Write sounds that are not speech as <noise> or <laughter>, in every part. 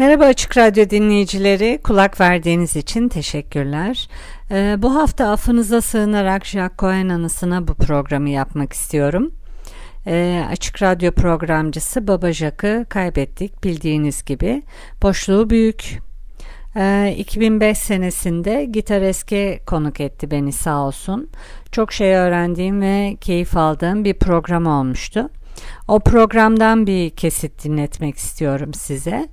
Merhaba Açık Radyo dinleyicileri, kulak verdiğiniz için teşekkürler. Ee, bu hafta affınıza sığınarak Jacques Cohen anısına bu programı yapmak istiyorum. Ee, Açık Radyo programcısı Baba Jacques'ı kaybettik bildiğiniz gibi. Boşluğu büyük. Ee, 2005 senesinde Gitar Eski konuk etti beni sağ olsun. Çok şey öğrendiğim ve keyif aldığım bir program olmuştu. O programdan bir kesit dinletmek istiyorum size.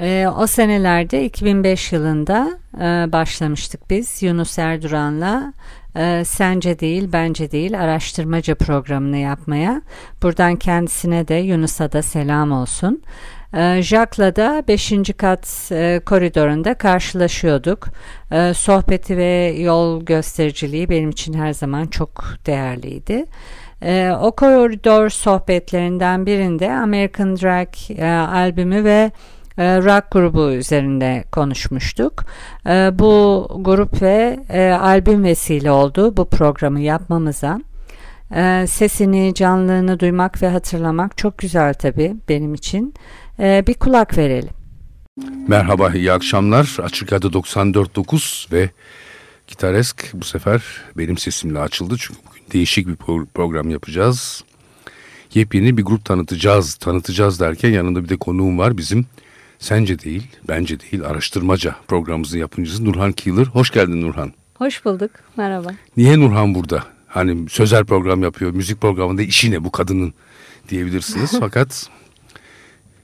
E, o senelerde 2005 yılında e, başlamıştık biz Yunus Erduran'la e, Sence Değil Bence Değil araştırmaca programını yapmaya. Buradan kendisine de Yunus'a da selam olsun. E, Jacques'la da 5. kat e, koridorunda karşılaşıyorduk. E, sohbeti ve yol göstericiliği benim için her zaman çok değerliydi. E, o koridor sohbetlerinden birinde American Drag e, albümü ve e, rock grubu üzerinde konuşmuştuk. E, bu grup ve e, albüm vesile oldu bu programı yapmamıza. Sesini, canlılığını duymak ve hatırlamak çok güzel tabii benim için. Bir kulak verelim. Merhaba, iyi akşamlar. Açık Radyo 94.9 ve Gitaresk bu sefer benim sesimle açıldı. Çünkü bugün değişik bir program yapacağız. Yepyeni bir grup tanıtacağız. Tanıtacağız derken yanında bir de konuğum var bizim Sence değil, bence değil araştırmaca programımızın yapımcısı Nurhan Keeler. Hoş geldin Nurhan. Hoş bulduk, merhaba. Niye Nurhan burada? Hani sözel program yapıyor, müzik programında işi ne bu kadının diyebilirsiniz. <laughs> Fakat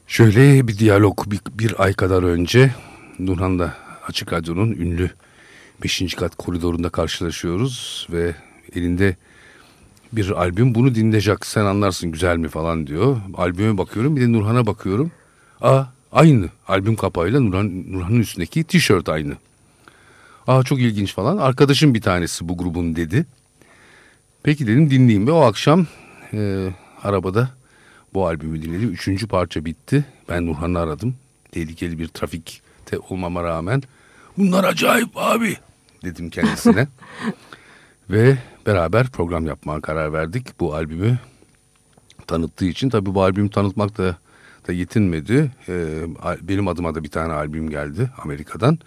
şöyle bir diyalog bir, bir ay kadar önce Nurhan'la Açık Radyo'nun ünlü 5. kat koridorunda karşılaşıyoruz ve elinde bir albüm bunu dinleyecek sen anlarsın güzel mi falan diyor. Albüme bakıyorum bir de Nurhan'a bakıyorum. Aa Aynı albüm kapağıyla Nurhan, Nurhan'ın üstündeki tişört aynı. Aa çok ilginç falan. Arkadaşım bir tanesi bu grubun dedi. Peki dedim dinleyeyim ve o akşam e, arabada bu albümü dinledim. Üçüncü parça bitti. Ben Nurhan'ı aradım. Tehlikeli bir trafikte olmama rağmen. Bunlar acayip abi dedim kendisine. <laughs> ve beraber program yapmaya karar verdik. Bu albümü tanıttığı için. Tabii bu albümü tanıtmak da da yetinmedi. Ee, benim adıma da bir tane albüm geldi Amerika'dan.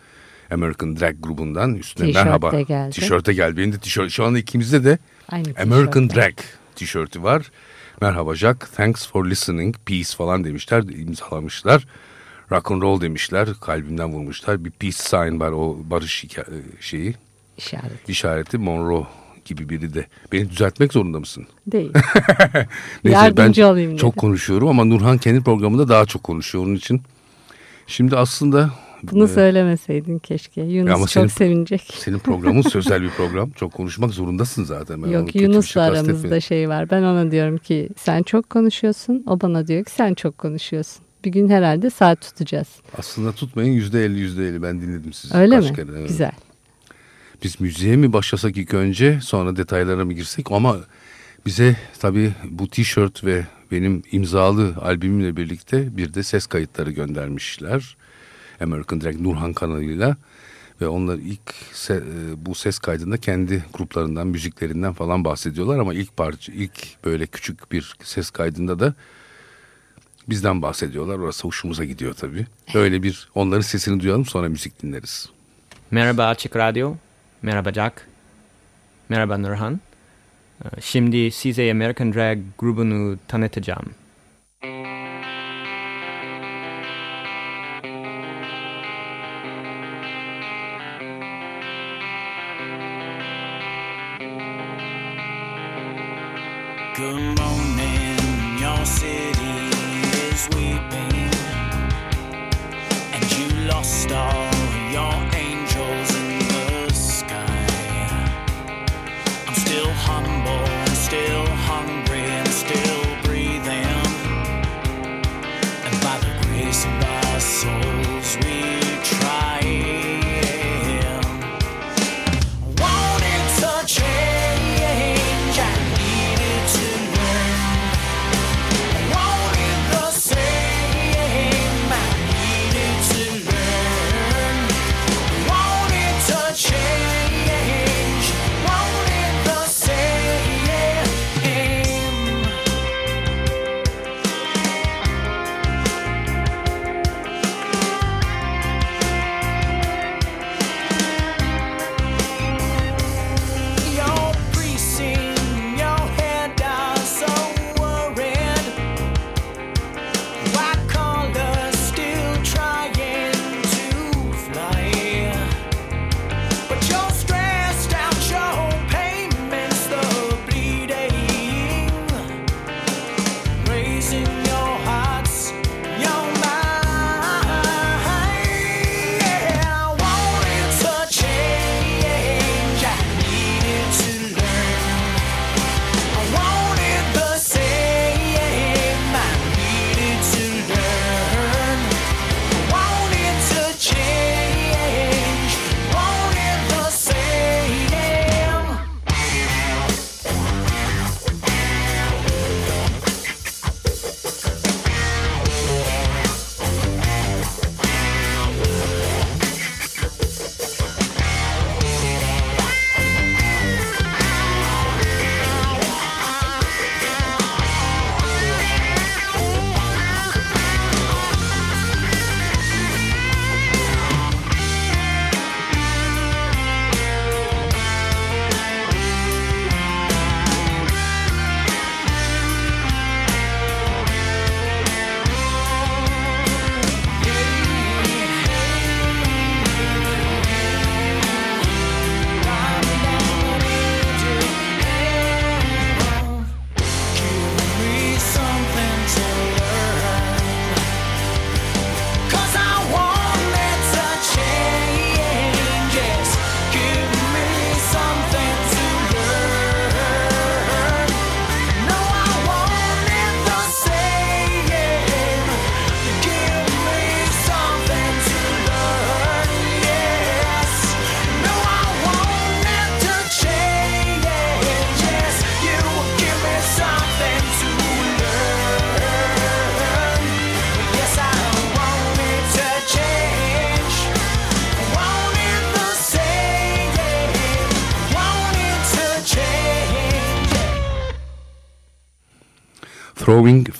American Drag grubundan üstüne T-shirt merhaba. Geldi. Tişörte geldi. Benim de tişört. Şu anda ikimizde de Aynı American Drag tişörtü var. Merhaba Jack, thanks for listening, peace falan demişler, imzalamışlar. Rock and roll demişler, kalbimden vurmuşlar. Bir peace sign var o barış şeyi. İşareti. İşareti Monroe gibi biri de. Beni düzeltmek zorunda mısın? Değil. <laughs> Neyse, Yardımcı ben olayım. Çok konuşuyorum ama Nurhan kendi programında daha çok konuşuyor onun için. Şimdi aslında... Bunu e, söylemeseydin keşke. Yunus ama çok senin, sevinecek. Senin programın <laughs> sözel bir program. Çok konuşmak zorundasın zaten. Ben Yok Yunus'la aramızda şey var. Ben ona diyorum ki sen çok konuşuyorsun. O bana diyor ki sen çok konuşuyorsun. Bir gün herhalde saat tutacağız. Aslında tutmayın yüzde elli yüzde elli ben dinledim sizi. Öyle mi? Kere. Güzel biz müziğe mi başlasak ilk önce sonra detaylara mı girsek ama bize tabii bu tişört ve benim imzalı albümümle birlikte bir de ses kayıtları göndermişler. American Drag Nurhan kanalıyla ve onlar ilk se, e, bu ses kaydında kendi gruplarından, müziklerinden falan bahsediyorlar ama ilk parça ilk böyle küçük bir ses kaydında da bizden bahsediyorlar. Orası hoşumuza gidiyor tabii. Böyle bir onların sesini duyalım sonra müzik dinleriz. Merhaba Açık Radyo. Merhaba Jack. Merhaba Nurhan. Ee, şimdi size American Drag grubunu tanıtacağım. Good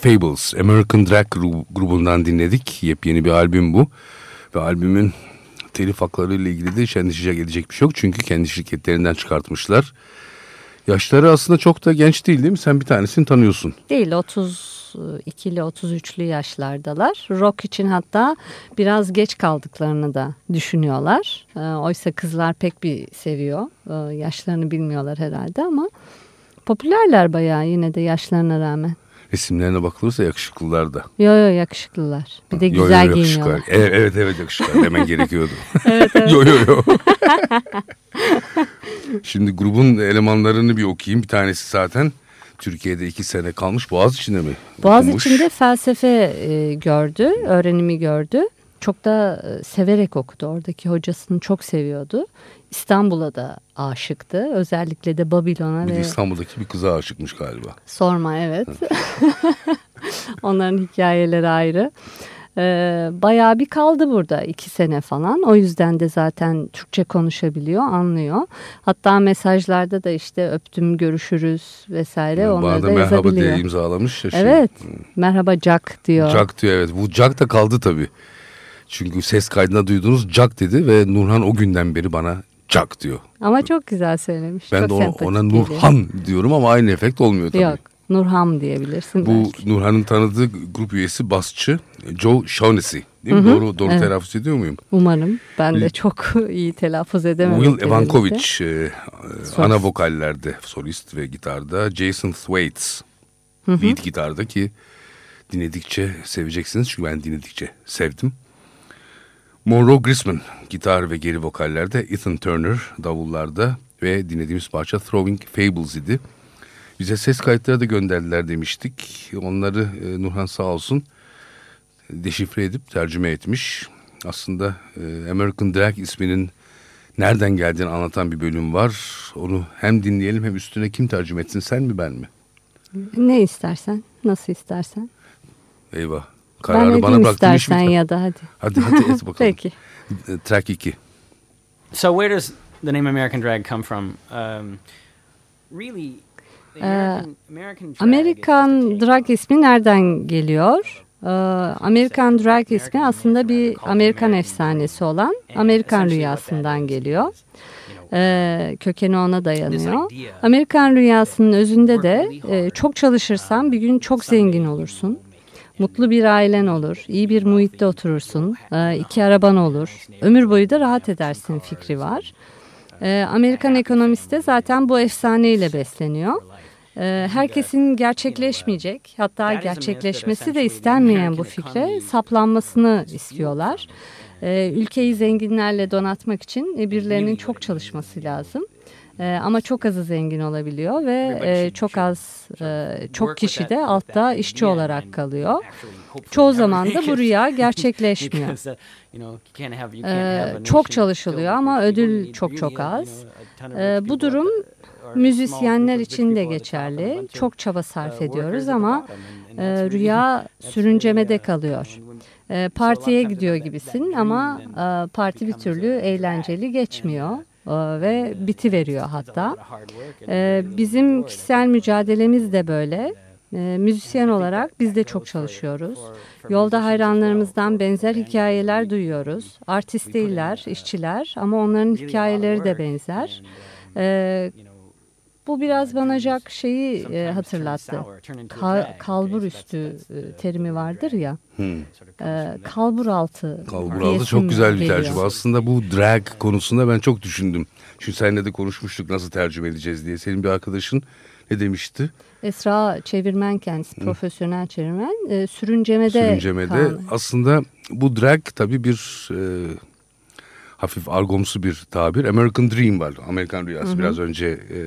Fables, American Drag grubundan dinledik. Yepyeni bir albüm bu. Ve albümün telif hakları ile ilgili de hiç endişecek edecek bir şey yok. Çünkü kendi şirketlerinden çıkartmışlar. Yaşları aslında çok da genç değil değil mi? Sen bir tanesini tanıyorsun. Değil 32'li 33'lü yaşlardalar. Rock için hatta biraz geç kaldıklarını da düşünüyorlar. Ee, oysa kızlar pek bir seviyor. Ee, yaşlarını bilmiyorlar herhalde ama popülerler bayağı yine de yaşlarına rağmen. Resimlerine bakılırsa yakışıklılar da. Yo yo yakışıklılar. Bir de güzel yo, yo, giyiniyorlar. Evet evet, evet yakışıklılar. Hemen gerekiyordu. <laughs> <laughs> evet evet. yo yo yo. <laughs> Şimdi grubun elemanlarını bir okuyayım. Bir tanesi zaten Türkiye'de iki sene kalmış. Boğaz içinde mi? Boğaz içinde felsefe e, gördü, öğrenimi gördü. Çok da e, severek okudu. Oradaki hocasını çok seviyordu. İstanbul'a da aşıktı. Özellikle de Babilon'a. Ve... İstanbul'daki bir kıza aşıkmış galiba. Sorma evet. <laughs> Onların hikayeleri ayrı. Ee, bayağı bir kaldı burada iki sene falan. O yüzden de zaten Türkçe konuşabiliyor, anlıyor. Hatta mesajlarda da işte öptüm, görüşürüz vesaire yani onları da merhaba yazabiliyor. Diye imzalamış. Ya şey. Evet, merhaba Jack diyor. Jack diyor evet. Bu Jack da kaldı tabii. Çünkü ses kaydında duyduğunuz Jack dedi ve Nurhan o günden beri bana Jack diyor. Ama çok güzel söylemiş. Ben çok de ona, ona Nurhan geliyor. diyorum ama aynı efekt olmuyor tabii. Yok Nurhan diyebilirsin. Bu belki. Nurhan'ın tanıdığı grup üyesi basçı Joe Shaughnessy. Değil mi? Hı hı. Doğru doğru evet. telaffuz ediyor muyum? Umarım. Ben de çok <laughs> iyi telaffuz edemedim. Will Evankovic e, ana vokallerde solist ve gitarda. Jason Thwaites lead gitarda ki dinledikçe seveceksiniz. Çünkü ben dinledikçe sevdim. Monroe Grisman gitar ve geri vokallerde. Ethan Turner davullarda ve dinlediğimiz parça Throwing Fables idi. Bize ses kayıtları da gönderdiler demiştik. Onları e, Nurhan sağ olsun deşifre edip tercüme etmiş. Aslında e, American Drag isminin nereden geldiğini anlatan bir bölüm var. Onu hem dinleyelim hem üstüne kim tercüme etsin sen mi ben mi? Ne istersen, nasıl istersen. Eyvah. Kararı ben bana bıraktın istersen ya da hadi. Hadi hadi et bakalım. <laughs> Peki. Track 2. So where does the name American Drag come from? Um, really American Drag ismi nereden geliyor? Ee, American Drag ismi aslında bir Amerikan efsanesi olan Amerikan rüyasından geliyor. Ee, kökeni ona dayanıyor. Amerikan rüyasının özünde de e, çok çalışırsan bir gün çok zengin olursun. Mutlu bir ailen olur, iyi bir muhitte oturursun, e, iki araban olur, ömür boyu da rahat edersin fikri var. E, Amerikan ekonomisi de zaten bu efsaneyle besleniyor. Ee, herkesin gerçekleşmeyecek hatta gerçekleşmesi de istenmeyen bu fikre saplanmasını istiyorlar. Ülkeyi zenginlerle donatmak için e, birilerinin çok çalışması lazım. Ee, ama çok azı zengin olabiliyor ve e, çok az e, çok kişi de altta işçi olarak kalıyor. Çoğu zaman da bu rüya gerçekleşmiyor. Ee, çok çalışılıyor ama ödül çok çok az. <laughs> <laughs> Ee, bu durum müzisyenler için de geçerli. Çok çaba sarf ediyoruz ama e, rüya <laughs> sürüncemede kalıyor. E, partiye gidiyor gibisin ama e, parti bir türlü eğlenceli geçmiyor e, ve biti veriyor hatta. E, bizim kişisel mücadelemiz de böyle. E, müzisyen olarak biz de çok çalışıyoruz. Yolda hayranlarımızdan benzer hikayeler duyuyoruz. Artist değiller, işçiler ama onların hikayeleri de benzer. Bu biraz bana Jack şeyi e, hatırlattı. Ka kalbur üstü e, terimi vardır ya. Hmm. E, kalbur altı. Kalbur altı çok güzel bir tercüme. Aslında bu drag konusunda ben çok düşündüm. Çünkü seninle de konuşmuştuk nasıl tercüme edeceğiz diye. Senin bir arkadaşın ne demişti? Esra çevirmen kendisi, hmm. profesyonel çevirmen. E, sürüncemede. Sürüncemede. Kan. Aslında bu drag tabii bir... E, hafif argomsu bir tabir. American Dream var. Amerikan rüyası. Hı hı. Biraz önce e,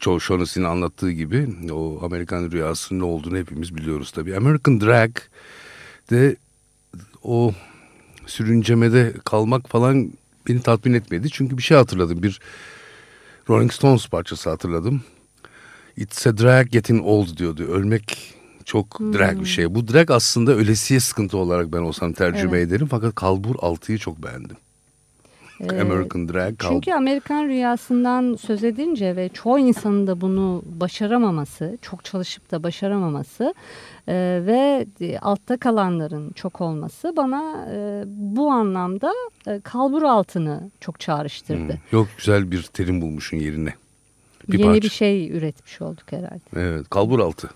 Joe Shaughnessy'nin anlattığı gibi o Amerikan rüyasının ne olduğunu hepimiz biliyoruz tabii. American Drag de o sürüncemede kalmak falan beni tatmin etmedi. Çünkü bir şey hatırladım. Bir Rolling Stones parçası hatırladım. It's a drag getting old diyordu. Ölmek çok hmm. drag bir şey. Bu drag aslında ölesiye sıkıntı olarak ben olsam tercüme evet. ederim. Fakat kalbur altıyı çok beğendim. Ee, American Drag. Çünkü Amerikan rüyasından söz edince ve çoğu insanın da bunu başaramaması, çok çalışıp da başaramaması e, ve altta kalanların çok olması bana e, bu anlamda e, kalbur altını çok çağrıştırdı. Hmm, yok güzel bir terim bulmuşun yerine. Bir Yeni parça. bir şey üretmiş olduk herhalde. Evet kalbur altı.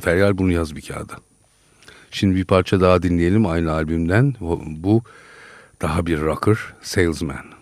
Feryal bunu yaz bir kağıda. Şimdi bir parça daha dinleyelim aynı albümden. Bu daha bir rocker, Salesman.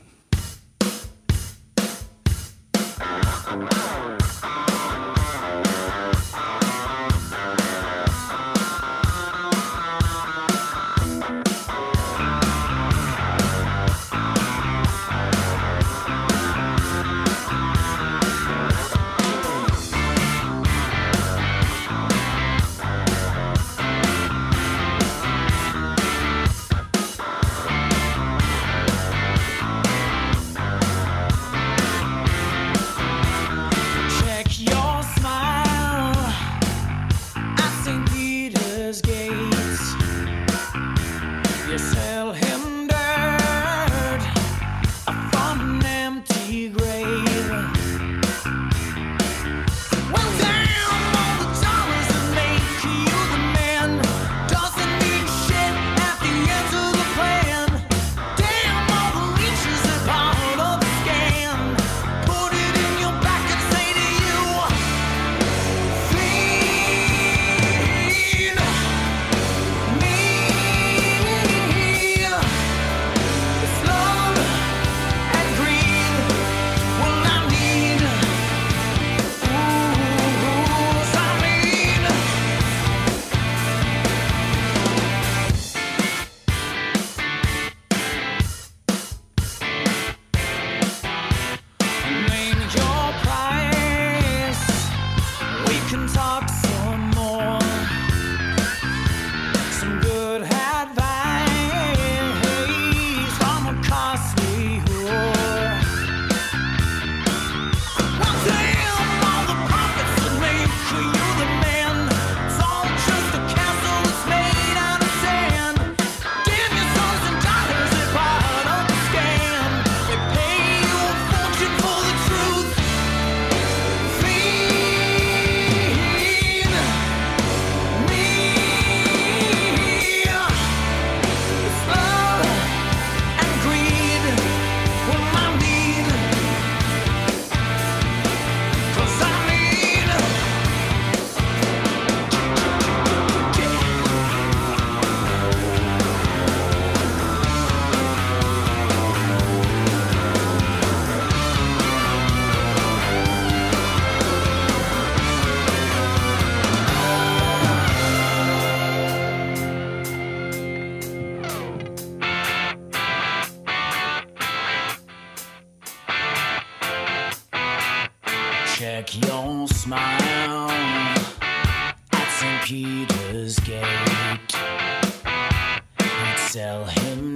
Tell him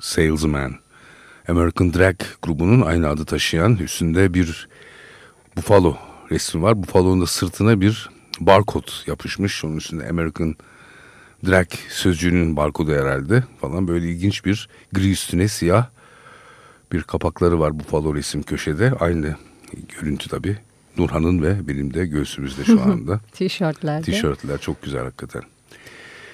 Salesman. American Drag grubunun aynı adı taşıyan üstünde bir Buffalo resmi var. Buffalo'nun da sırtına bir barkod yapışmış. Onun üstünde American Drag sözcüğünün barkodu herhalde falan böyle ilginç bir gri üstüne siyah bir kapakları var Buffalo resim köşede. Aynı görüntü tabi. Nurhan'ın ve benim de göğsümüzde şu <laughs> anda. Tişörtlerde. Tişörtler çok güzel hakikaten.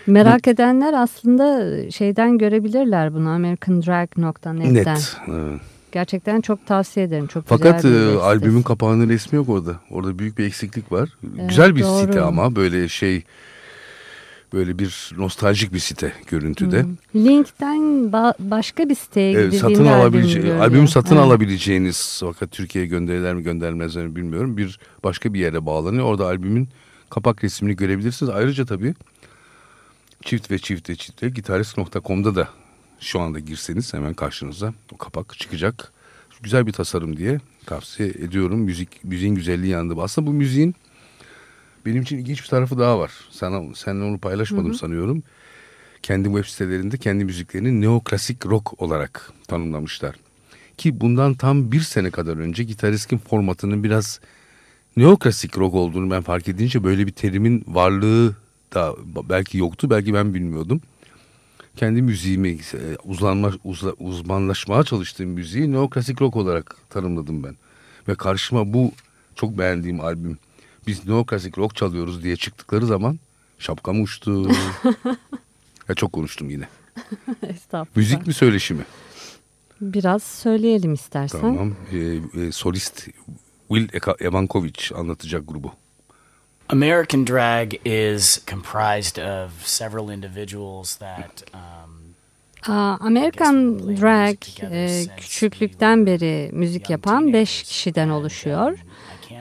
Merak edenler aslında şeyden görebilirler bunu americandrag.net'ten. Net. Evet. Gerçekten çok tavsiye ederim. Çok Fakat güzel e, albümün kapağının resmi yok orada. Orada büyük bir eksiklik var. Evet, güzel bir doğru. site ama böyle şey Böyle bir nostaljik bir site görüntüde. Hmm. Link'ten ba başka bir siteye evet, satın alabileceğiniz, albüm satın evet. alabileceğiniz fakat Türkiye'ye gönderiler mi gönderilmez mi bilmiyorum. Bir başka bir yere bağlanıyor. Orada albümün kapak resmini görebilirsiniz. Ayrıca tabii çift ve çifte çifte gitarist.com'da da şu anda girseniz hemen karşınıza o kapak çıkacak. Güzel bir tasarım diye tavsiye ediyorum. Müzik müziğin güzelliği yanında. Aslında bu müziğin benim için ilginç bir tarafı daha var. Sana seninle onu paylaşmadım hı hı. sanıyorum. Kendi web sitelerinde kendi müziklerini neoklasik rock olarak tanımlamışlar. Ki bundan tam bir sene kadar önce gitaristin formatının biraz neoklasik rock olduğunu ben fark edince böyle bir terimin varlığı da belki yoktu belki ben bilmiyordum. Kendi müziğimi e, uzlanma, uzla, uzmanlaşmaya çalıştığım müziği neoklasik rock olarak tanımladım ben. Ve karşıma bu çok beğendiğim albüm biz neoklasik rock çalıyoruz diye çıktıkları zaman şapkam uçtu. <laughs> ya çok konuştum yine. <laughs> Estağfurullah. Müzik mi söyleşi mi? Biraz söyleyelim istersen. Tamam. Ee, e, solist Will Evankovic anlatacak grubu. American drag is comprised of several individuals that um, Amerikan Drag e, küçüklükten beri müzik yapan beş kişiden oluşuyor.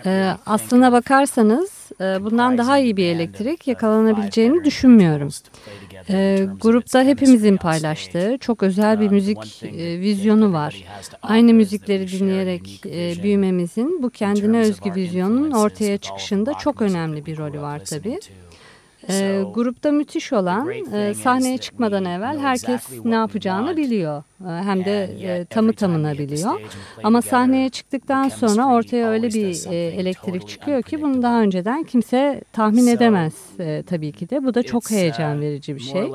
E, aslına bakarsanız bundan daha iyi bir elektrik yakalanabileceğini düşünmüyorum. E, grupta hepimizin paylaştığı çok özel bir müzik e, vizyonu var. Aynı müzikleri dinleyerek e, büyümemizin bu kendine özgü vizyonun ortaya çıkışında çok önemli bir rolü var tabii. E, grupta müthiş olan e, sahneye çıkmadan evvel herkes ne yapacağını biliyor. E, hem de e, tamı tamına biliyor. Ama sahneye çıktıktan sonra ortaya öyle bir e, elektrik çıkıyor ki bunu daha önceden kimse tahmin edemez e, tabii ki de. Bu da çok heyecan verici bir şey.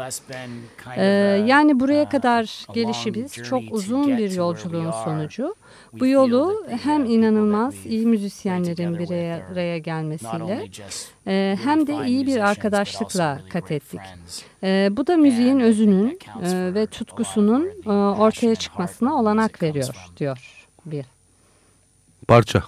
E, yani buraya kadar gelişimiz çok uzun bir yolculuğun sonucu. Bu yolu hem inanılmaz iyi müzisyenlerin bir araya gelmesiyle e, hem de iyi bir arkadaşlıkla kat ettik. E, bu da müziğin özünün e, ve tutkusunun ortaya çıkmasına olanak veriyor diyor bir. Parça.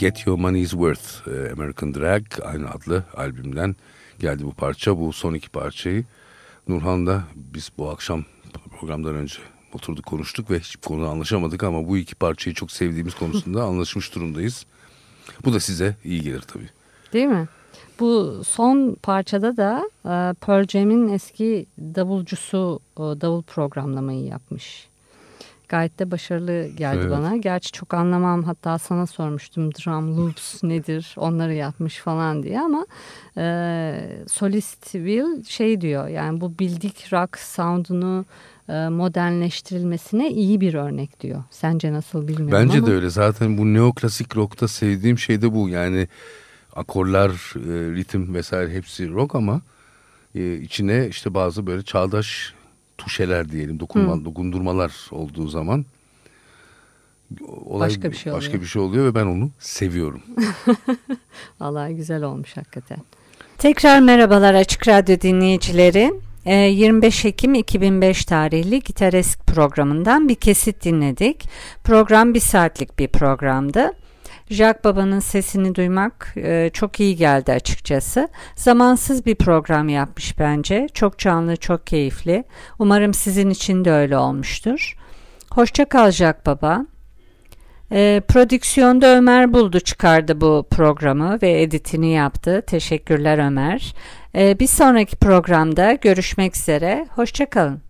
Get Your Money's Worth e, American Drag aynı adlı albümden geldi bu parça. Bu son iki parçayı Nurhan'da biz bu akşam programdan önce oturduk konuştuk ve hiç konuda anlaşamadık ama bu iki parçayı çok sevdiğimiz konusunda <laughs> anlaşmış durumdayız. Bu da size iyi gelir tabii. Değil mi? Bu son parçada da e, Pearl Jam'in eski davulcusu davul programlamayı yapmış. Gayet de başarılı geldi evet. bana. Gerçi çok anlamam hatta sana sormuştum drum loops <laughs> nedir onları yapmış falan diye ama e, solist Will şey diyor yani bu bildik rock sound'unu e, modernleştirilmesine iyi bir örnek diyor. Sence nasıl bilmiyorum Bence ama. de öyle zaten bu neoklasik rock'ta sevdiğim şey de bu yani akorlar, e, ritim vesaire hepsi rock ama e, içine işte bazı böyle çağdaş tuşeler diyelim, dokunma, hmm. dokundurmalar olduğu zaman olay başka bir şey başka oluyor. bir şey oluyor ve ben onu seviyorum. <laughs> Vallahi güzel olmuş hakikaten. Tekrar merhabalar Açık Radyo dinleyicileri. 25 ee, Ekim 2005 tarihli Gitaresk programından bir kesit dinledik. Program bir saatlik bir programdı. Jack Baba'nın sesini duymak e, çok iyi geldi açıkçası. Zamansız bir program yapmış bence. Çok canlı, çok keyifli. Umarım sizin için de öyle olmuştur. Hoşça kal Jack Baba. E, prodüksiyonda Ömer Buldu çıkardı bu programı ve editini yaptı. Teşekkürler Ömer. E, bir sonraki programda görüşmek üzere. Hoşçakalın.